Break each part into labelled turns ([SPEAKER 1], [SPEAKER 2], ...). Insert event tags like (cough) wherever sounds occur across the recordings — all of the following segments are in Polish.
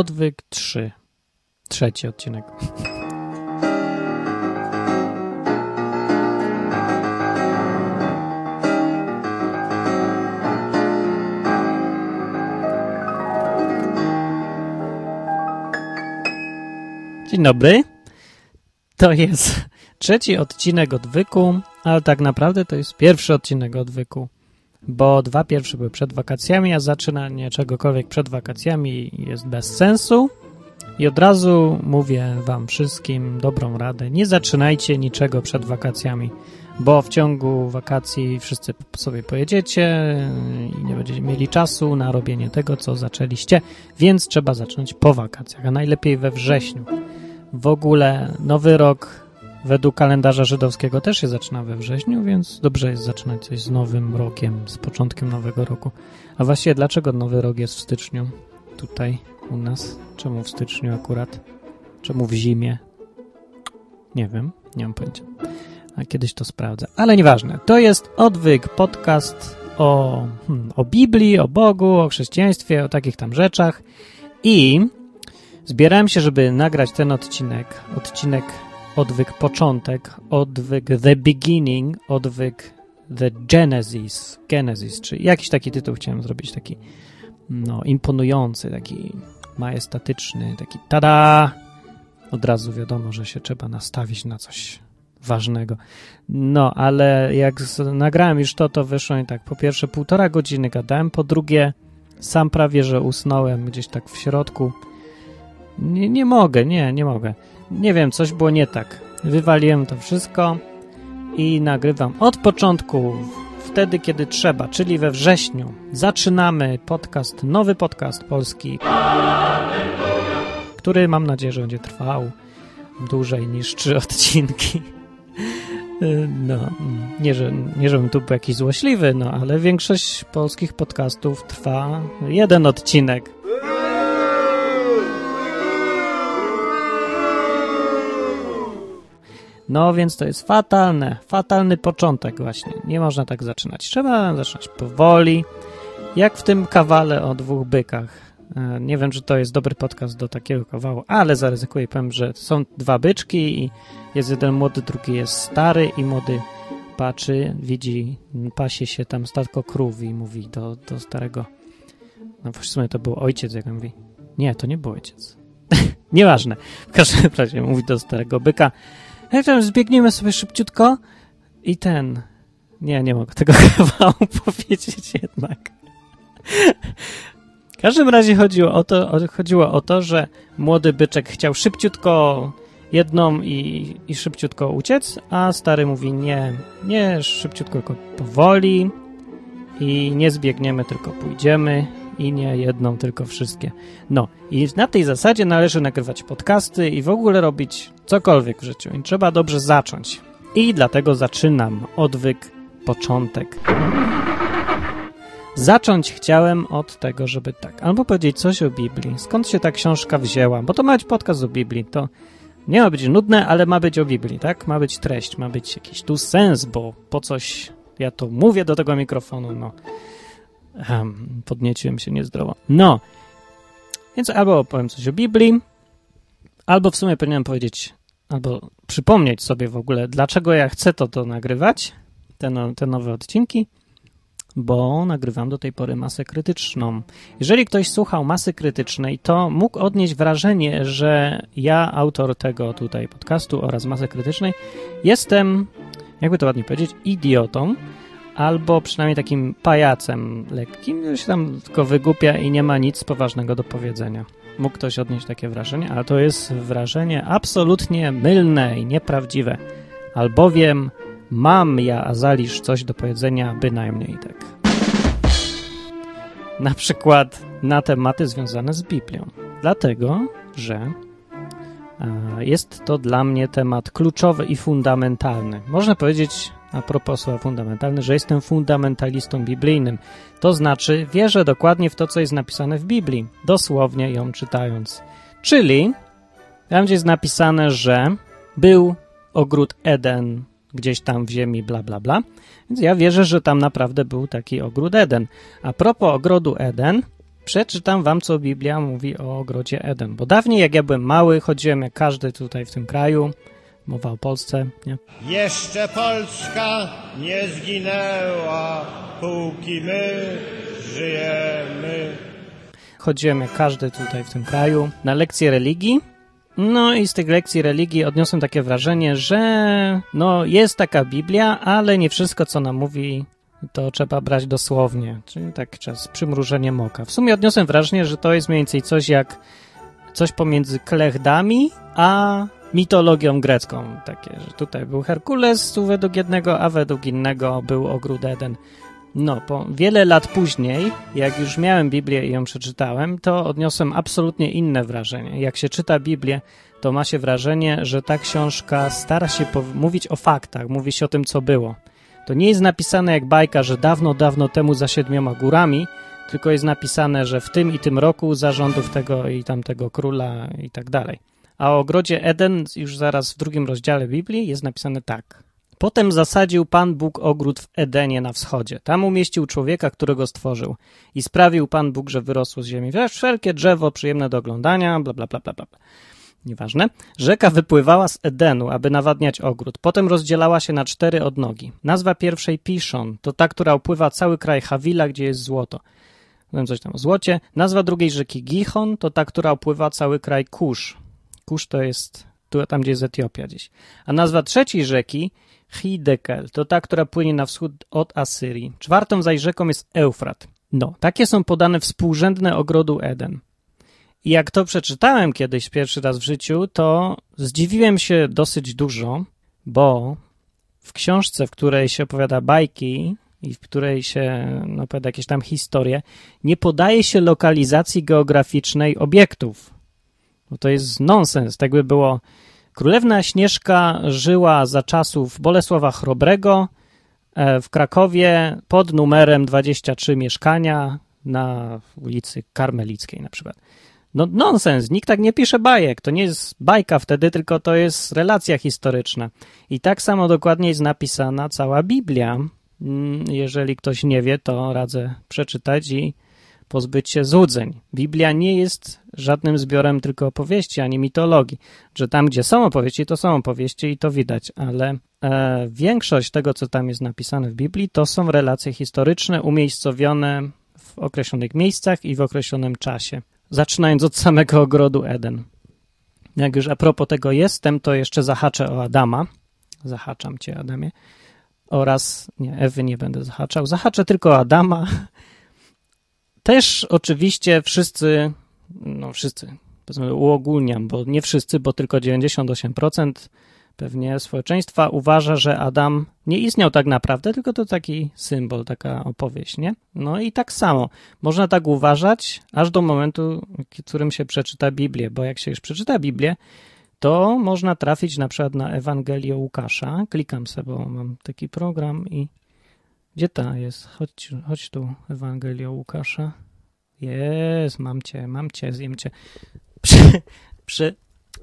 [SPEAKER 1] Odwyk 3. Trzeci odcinek. Dzień dobry. To jest trzeci odcinek odwyku, ale tak naprawdę to jest pierwszy odcinek odwyku, bo dwa pierwsze były przed wakacjami, a zaczynanie czegokolwiek przed wakacjami jest bez sensu. I od razu mówię Wam wszystkim dobrą radę: nie zaczynajcie niczego przed wakacjami, bo w ciągu wakacji wszyscy sobie pojedziecie i nie będziecie mieli czasu na robienie tego, co zaczęliście, więc trzeba zacząć po wakacjach, a najlepiej we wrześniu. W ogóle nowy rok według kalendarza żydowskiego też się zaczyna we wrześniu, więc dobrze jest zaczynać coś z nowym rokiem, z początkiem nowego roku. A właściwie dlaczego nowy rok jest w styczniu tutaj u nas? Czemu w styczniu akurat? Czemu w zimie? Nie wiem, nie mam pojęcia. A kiedyś to sprawdzę. Ale nieważne. To jest Odwyk, podcast o, hmm, o Biblii, o Bogu, o chrześcijaństwie, o takich tam rzeczach. I Zbierałem się, żeby nagrać ten odcinek, odcinek odwyk początek, odwyk the beginning, odwyk the genesis, genesis, czy jakiś taki tytuł chciałem zrobić, taki no, imponujący, taki majestatyczny, taki tada! Od razu wiadomo, że się trzeba nastawić na coś ważnego. No, ale jak nagrałem już to, to wyszło i tak po pierwsze półtora godziny gadałem, po drugie sam prawie, że usnąłem gdzieś tak w środku, nie, nie mogę, nie, nie mogę. Nie wiem, coś było nie tak. Wywaliłem to wszystko i nagrywam od początku, wtedy, kiedy trzeba, czyli we wrześniu. Zaczynamy podcast, nowy podcast polski, który mam nadzieję, że będzie trwał dłużej niż trzy (laughs) odcinki. No, nie, że, nie żebym tu był jakiś złośliwy, no, ale większość polskich podcastów trwa jeden odcinek. No więc to jest fatalne, fatalny początek właśnie. Nie można tak zaczynać. Trzeba zaczynać powoli, jak w tym kawale o dwóch bykach. E, nie wiem, czy to jest dobry podcast do takiego kawału, ale zaryzykuję powiem, że są dwa byczki i jest jeden młody, drugi jest stary i młody patrzy, widzi, pasie się tam statko krów i mówi do, do starego, no w sumie to był ojciec, jak on mówi. Nie, to nie był ojciec. (laughs) Nieważne. W każdym razie mówi do starego byka, jak tam zbiegniemy sobie szybciutko i ten... Nie, nie mogę tego (laughs) kawału powiedzieć jednak. W każdym razie chodziło o, to, chodziło o to, że młody byczek chciał szybciutko jedną i, i szybciutko uciec, a stary mówi nie, nie szybciutko, tylko powoli i nie zbiegniemy, tylko pójdziemy i nie jedną, tylko wszystkie. No i na tej zasadzie należy nagrywać podcasty i w ogóle robić cokolwiek w życiu. I trzeba dobrze zacząć. I dlatego zaczynam odwyk, początek. Zacząć chciałem od tego, żeby tak, albo powiedzieć coś o Biblii. Skąd się ta książka wzięła? Bo to ma być podcast o Biblii. To nie ma być nudne, ale ma być o Biblii, tak? Ma być treść, ma być jakiś tu sens, bo po coś ja to mówię do tego mikrofonu, no. Um, podnieciłem się niezdrowo. No, więc albo opowiem coś o Biblii, albo w sumie powinienem powiedzieć, albo przypomnieć sobie w ogóle, dlaczego ja chcę to, to nagrywać, te, no, te nowe odcinki, bo nagrywam do tej pory masę krytyczną. Jeżeli ktoś słuchał masy krytycznej, to mógł odnieść wrażenie, że ja, autor tego tutaj podcastu oraz masy krytycznej, jestem, jakby to ładnie powiedzieć, idiotą, albo przynajmniej takim pajacem lekkim, który się tam tylko wygupia i nie ma nic poważnego do powiedzenia. Mógł ktoś odnieść takie wrażenie, ale to jest wrażenie absolutnie mylne i nieprawdziwe, albowiem mam ja, Azalisz, coś do powiedzenia bynajmniej tak. Na przykład na tematy związane z Biblią. Dlatego, że jest to dla mnie temat kluczowy i fundamentalny. Można powiedzieć, a propos słowa fundamentalne, że jestem fundamentalistą biblijnym. To znaczy, wierzę dokładnie w to, co jest napisane w Biblii, dosłownie ją czytając. Czyli tam, gdzie jest napisane, że był ogród Eden gdzieś tam w ziemi, bla, bla, bla. Więc ja wierzę, że tam naprawdę był taki ogród Eden. A propos ogrodu Eden, przeczytam wam, co Biblia mówi o ogrodzie Eden. Bo dawniej, jak ja byłem mały, chodziłem jak każdy tutaj w tym kraju. Mowa o Polsce, nie?
[SPEAKER 2] Jeszcze Polska nie zginęła, póki my żyjemy.
[SPEAKER 1] Chodziłem jak każdy tutaj w tym kraju na lekcje religii. No i z tych lekcji religii odniosłem takie wrażenie, że no jest taka Biblia, ale nie wszystko, co nam mówi, to trzeba brać dosłownie, czyli tak czas przymrużenie oka. W sumie odniosłem wrażenie, że to jest mniej więcej coś jak coś pomiędzy klechdami a mitologią grecką. Takie, że tutaj był Herkules według jednego, a według innego był ogród Eden. No, po wiele lat później, jak już miałem Biblię i ją przeczytałem, to odniosłem absolutnie inne wrażenie. Jak się czyta Biblię, to ma się wrażenie, że ta książka stara się mówić o faktach, mówi się o tym, co było. To nie jest napisane jak bajka, że dawno, dawno temu za siedmioma górami, tylko jest napisane, że w tym i tym roku zarządów tego i tamtego króla i tak dalej. A o ogrodzie Eden już zaraz w drugim rozdziale Biblii jest napisane tak. Potem zasadził Pan Bóg ogród w Edenie na wschodzie. Tam umieścił człowieka, którego stworzył. I sprawił Pan Bóg, że wyrosło z ziemi wszelkie drzewo przyjemne do oglądania, bla, bla, bla, bla, bla. Nieważne. Rzeka wypływała z Edenu, aby nawadniać ogród. Potem rozdzielała się na cztery odnogi. Nazwa pierwszej Pishon to ta, która opływa cały kraj Hawila, gdzie jest złoto. Powiem coś tam o złocie. Nazwa drugiej rzeki Gihon to ta, która opływa cały kraj Kusz. Kusz to jest tu, tam, gdzie jest Etiopia gdzieś. A nazwa trzeciej rzeki Hidekel to ta, która płynie na wschód od Asyrii. Czwartą zaś rzeką jest Eufrat. No, takie są podane współrzędne ogrodu Eden. I jak to przeczytałem kiedyś pierwszy raz w życiu, to zdziwiłem się dosyć dużo, bo w książce, w której się opowiada bajki i w której się no, opowiada jakieś tam historie, nie podaje się lokalizacji geograficznej obiektów. Bo to jest nonsens. Tak by było. Królewna Śnieżka żyła za czasów Bolesława Chrobrego e, w Krakowie pod numerem 23 mieszkania na ulicy Karmelickiej na przykład. No nonsens, nikt tak nie pisze bajek. To nie jest bajka wtedy, tylko to jest relacja historyczna. I tak samo dokładnie jest napisana cała Biblia. Mm, jeżeli ktoś nie wie, to radzę przeczytać i pozbyć się złudzeń. Biblia nie jest żadnym zbiorem tylko opowieści, ani mitologii. Że tam, gdzie są opowieści, to są opowieści i to widać, ale e, większość tego, co tam jest napisane w Biblii, to są relacje historyczne umiejscowione w określonych miejscach i w określonym czasie zaczynając od samego ogrodu Eden. Jak już a propos tego jestem, to jeszcze zahaczę o Adama. Zahaczam cię, Adamie. Oraz, nie, Ewy nie będę zahaczał. Zahaczę tylko o Adama. Też oczywiście wszyscy, no wszyscy, powiedzmy uogólniam, bo nie wszyscy, bo tylko 98% pewnie społeczeństwa uważa, że Adam nie istniał tak naprawdę, tylko to taki symbol, taka opowieść, nie? No i tak samo. Można tak uważać aż do momentu, w którym się przeczyta Biblię, bo jak się już przeczyta Biblię, to można trafić na przykład na Ewangelię Łukasza. Klikam sobie, bo mam taki program i gdzie ta jest? Chodź, chodź tu, Ewangelia Łukasza. Jest, mam cię, mam cię, zjem cię. Przy, przy,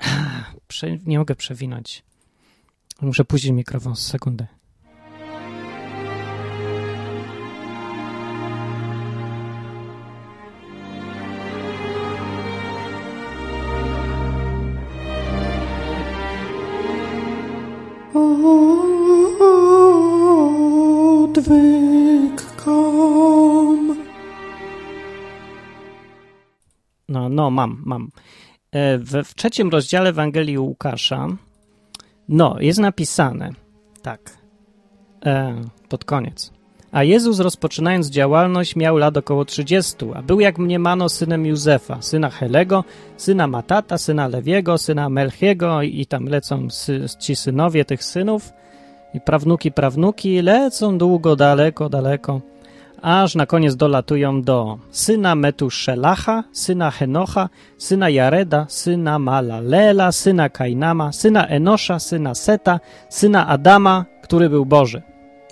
[SPEAKER 1] (sighs) przy, nie mogę przewinąć. Muszę puścić mikrofon z sekundę. Odwyk.com No, mam, mam. E, w, w trzecim rozdziale Ewangelii Łukasza no, jest napisane tak, e, pod koniec. A Jezus rozpoczynając działalność miał lat około 30, a był jak mniemano synem Józefa, syna Helego, syna Matata, syna Lewiego, syna Melchiego i tam lecą sy, ci synowie tych synów i prawnuki, prawnuki, lecą długo, daleko, daleko aż na koniec dolatują do syna Metuszelacha, syna Henocha, syna Jareda, syna Malalela, syna Kainama, syna Enosza, syna Seta, syna Adama, który był Boży.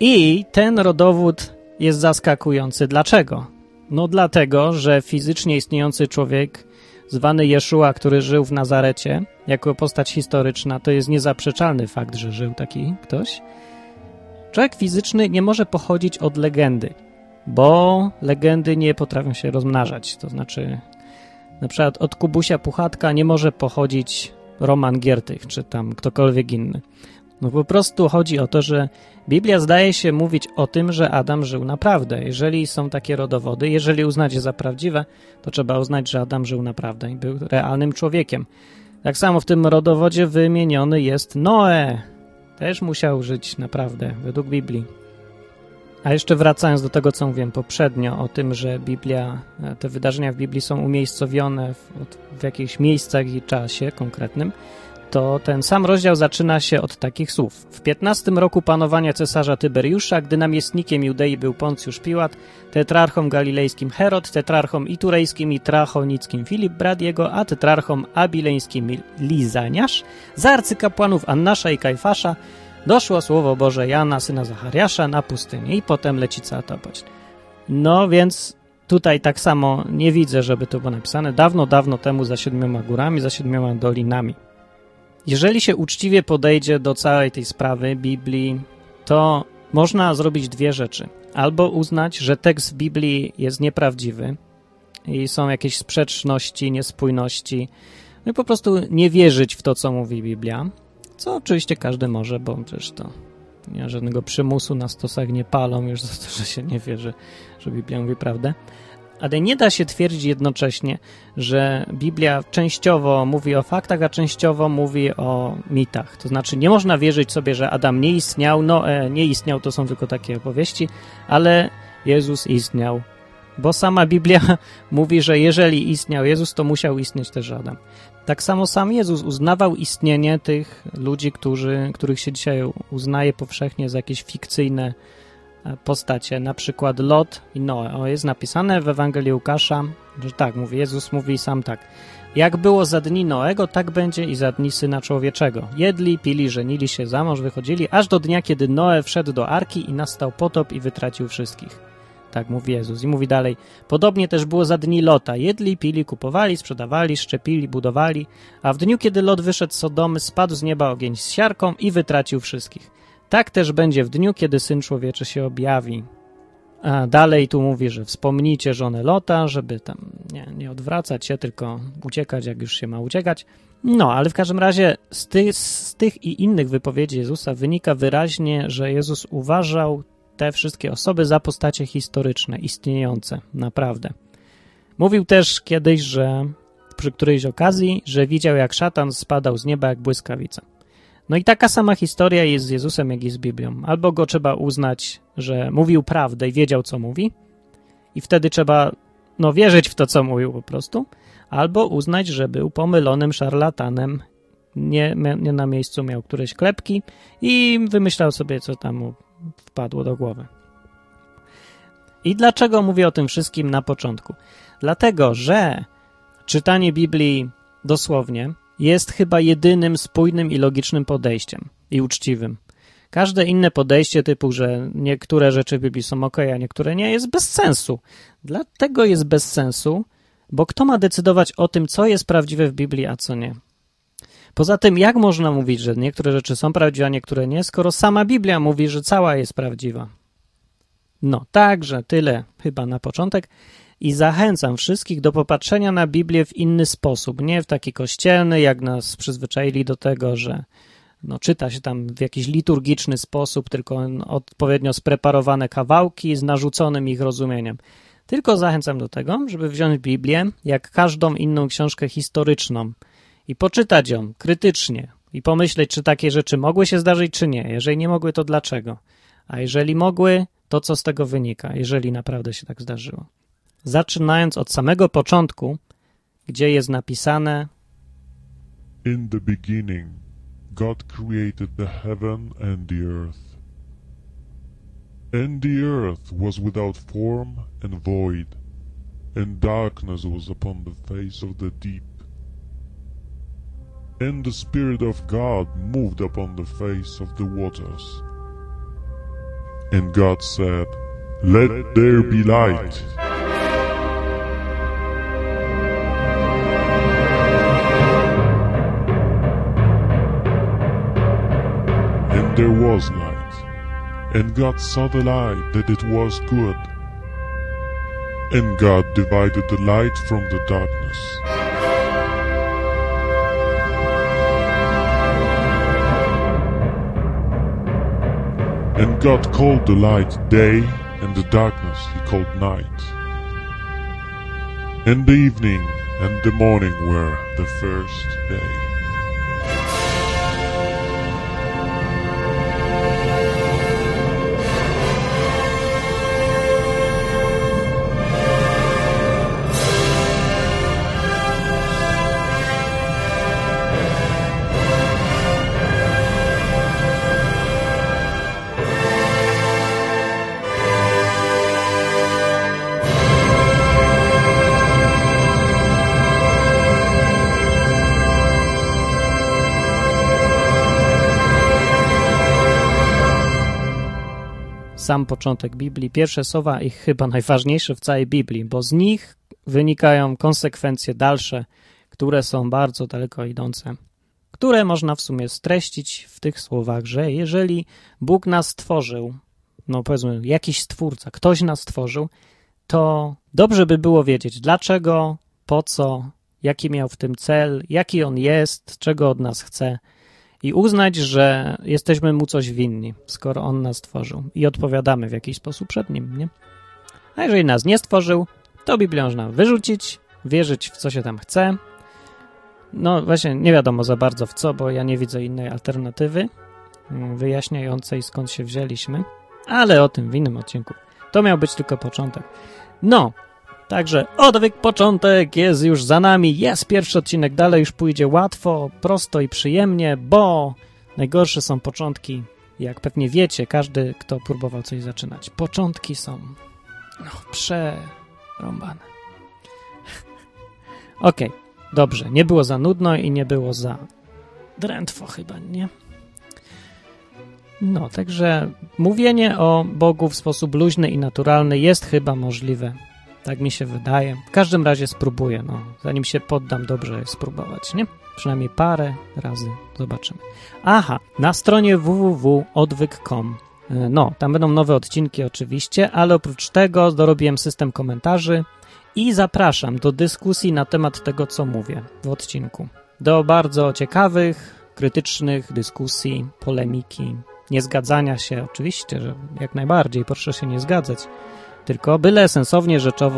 [SPEAKER 1] I ten rodowód jest zaskakujący. Dlaczego? No dlatego, że fizycznie istniejący człowiek zwany Jeszua, który żył w Nazarecie, jako postać historyczna, to jest niezaprzeczalny fakt, że żył taki ktoś. Człowiek fizyczny nie może pochodzić od legendy bo legendy nie potrafią się rozmnażać. To znaczy, na przykład od Kubusia Puchatka nie może pochodzić Roman Giertych, czy tam ktokolwiek inny. No po prostu chodzi o to, że Biblia zdaje się mówić o tym, że Adam żył naprawdę. Jeżeli są takie rodowody, jeżeli uznać je za prawdziwe, to trzeba uznać, że Adam żył naprawdę i był realnym człowiekiem. Tak samo w tym rodowodzie wymieniony jest Noe. Też musiał żyć naprawdę, według Biblii. A jeszcze wracając do tego, co mówiłem poprzednio, o tym, że Biblia, te wydarzenia w Biblii są umiejscowione w, w jakichś miejscach i czasie konkretnym, to ten sam rozdział zaczyna się od takich słów. W 15 roku panowania cesarza Tyberiusza, gdy namiestnikiem Judei był Poncjusz Piłat, tetrarchą galilejskim Herod, tetrarchą iturejskim i trachonickim Filip, brat jego, a tetrarchą abileńskim Lizaniasz, za arcykapłanów Annasza i Kajfasza, doszło słowo Boże Jana, syna Zachariasza, na pustynię i potem leci cała ta opowieść. No więc tutaj tak samo nie widzę, żeby to było napisane. Dawno, dawno temu za siedmioma górami, za siedmioma dolinami. Jeżeli się uczciwie podejdzie do całej tej sprawy Biblii, to można zrobić dwie rzeczy. Albo uznać, że tekst Biblii jest nieprawdziwy i są jakieś sprzeczności, niespójności, no i po prostu nie wierzyć w to, co mówi Biblia, co oczywiście każdy może, bo przecież to nie ma żadnego przymusu na stosach nie palą już za to, że się nie wierzy, że Biblia mówi prawdę. Ale nie da się twierdzić jednocześnie, że Biblia częściowo mówi o faktach, a częściowo mówi o mitach. To znaczy, nie można wierzyć sobie, że Adam nie istniał, Noe nie istniał, to są tylko takie opowieści, ale Jezus istniał. Bo sama Biblia (laughs) mówi, że jeżeli istniał Jezus, to musiał istnieć też Adam. Tak samo sam Jezus uznawał istnienie tych ludzi, którzy, których się dzisiaj uznaje powszechnie za jakieś fikcyjne postacie, na przykład Lot i Noe. O, jest napisane w Ewangelii Łukasza, że tak, mówi Jezus mówi sam tak. Jak było za dni Noego, tak będzie i za dni Syna Człowieczego. Jedli, pili, żenili się, za mąż wychodzili, aż do dnia, kiedy Noe wszedł do arki i nastał potop i wytracił wszystkich. Tak mówi Jezus. I mówi dalej, podobnie też było za dni Lota. Jedli, pili, kupowali, sprzedawali, szczepili, budowali, a w dniu, kiedy Lot wyszedł z Sodomy, spadł z nieba ogień z siarką i wytracił wszystkich. Tak też będzie w dniu, kiedy Syn Człowieczy się objawi. A dalej tu mówi, że wspomnijcie żonę Lota, żeby tam nie, nie odwracać się, tylko uciekać, jak już się ma uciekać. No, ale w każdym razie z, ty, z tych i innych wypowiedzi Jezusa wynika wyraźnie, że Jezus uważał te wszystkie osoby za postacie historyczne, istniejące, naprawdę. Mówił też kiedyś, że przy którejś okazji, że widział jak szatan spadał z nieba jak błyskawica. No i taka sama historia jest z Jezusem, jak i z Biblią. Albo go trzeba uznać, że mówił prawdę i wiedział, co mówi, i wtedy trzeba no, wierzyć w to, co mówił po prostu, albo uznać, że był pomylonym szarlatanem, nie, nie na miejscu miał któreś klepki i wymyślał sobie, co tam mu wpadło do głowy. I dlaczego mówię o tym wszystkim na początku? Dlatego, że czytanie Biblii dosłownie jest chyba jedynym spójnym i logicznym podejściem i uczciwym. Każde inne podejście typu, że niektóre rzeczy w Biblii są ok, a niektóre nie, jest bez sensu. Dlatego jest bez sensu, bo kto ma decydować o tym, co jest prawdziwe w Biblii, a co nie? Poza tym, jak można mówić, że niektóre rzeczy są prawdziwe, a niektóre nie, skoro sama Biblia mówi, że cała jest prawdziwa? No, także tyle chyba na początek i zachęcam wszystkich do popatrzenia na Biblię w inny sposób, nie w taki kościelny, jak nas przyzwyczaili do tego, że no, czyta się tam w jakiś liturgiczny sposób, tylko odpowiednio spreparowane kawałki z narzuconym ich rozumieniem. Tylko zachęcam do tego, żeby wziąć Biblię jak każdą inną książkę historyczną i poczytać ją krytycznie i pomyśleć, czy takie rzeczy mogły się zdarzyć, czy nie. Jeżeli nie mogły, to dlaczego? A jeżeli mogły, to co z tego wynika, jeżeli naprawdę się tak zdarzyło zaczynając od samego początku, gdzie jest napisane
[SPEAKER 3] In the beginning God created the heaven and the earth. And the earth was without form and void, and darkness was upon the face of the deep. And the Spirit of God moved upon the face of the waters. And God said, Let there be light. And there was light. And God saw the light that it was good, And God divided the light from the darkness. And God called the light day, and the darkness he called night. And the evening and the morning were the first day.
[SPEAKER 1] Sam początek Biblii, pierwsze słowa i chyba najważniejsze w całej Biblii, bo z nich wynikają konsekwencje dalsze, które są bardzo daleko idące, które można w sumie streścić w tych słowach, że jeżeli Bóg nas stworzył, no powiedzmy jakiś stwórca, ktoś nas stworzył, to dobrze by było wiedzieć dlaczego, po co, jaki miał w tym cel, jaki on jest, czego od nas chce i uznać, że jesteśmy mu coś winni, skoro on nas stworzył i odpowiadamy w jakiś sposób przed nim, nie? A jeżeli nas nie stworzył, to Biblię można wyrzucić, wierzyć w co się tam chce. No właśnie, nie wiadomo za bardzo w co, bo ja nie widzę innej alternatywy mm, wyjaśniającej skąd się wzięliśmy, ale o tym w innym odcinku. To miał być tylko początek. No, Także odwyk początek jest już za nami. Jest pierwszy odcinek, dalej już pójdzie łatwo, prosto i przyjemnie, bo najgorsze są początki. Jak pewnie wiecie, każdy, kto próbował coś zaczynać. Początki są no, przerąbane. (laughs) Okej, okay, dobrze. Nie było za nudno i nie było za drętwo chyba, nie? No, także mówienie o Bogu w sposób luźny i naturalny jest chyba możliwe. Tak mi się wydaje. W każdym razie spróbuję, no. Zanim się poddam, dobrze spróbować, nie? Przynajmniej parę razy zobaczymy. Aha, na stronie www.odwyk.com no, tam będą nowe odcinki oczywiście, ale oprócz tego dorobiłem system komentarzy i zapraszam do dyskusji na temat tego, co mówię w odcinku. Do bardzo ciekawych, krytycznych dyskusji, polemiki, niezgadzania się, oczywiście, że jak najbardziej, proszę się nie zgadzać, tylko byle sensownie, rzeczowo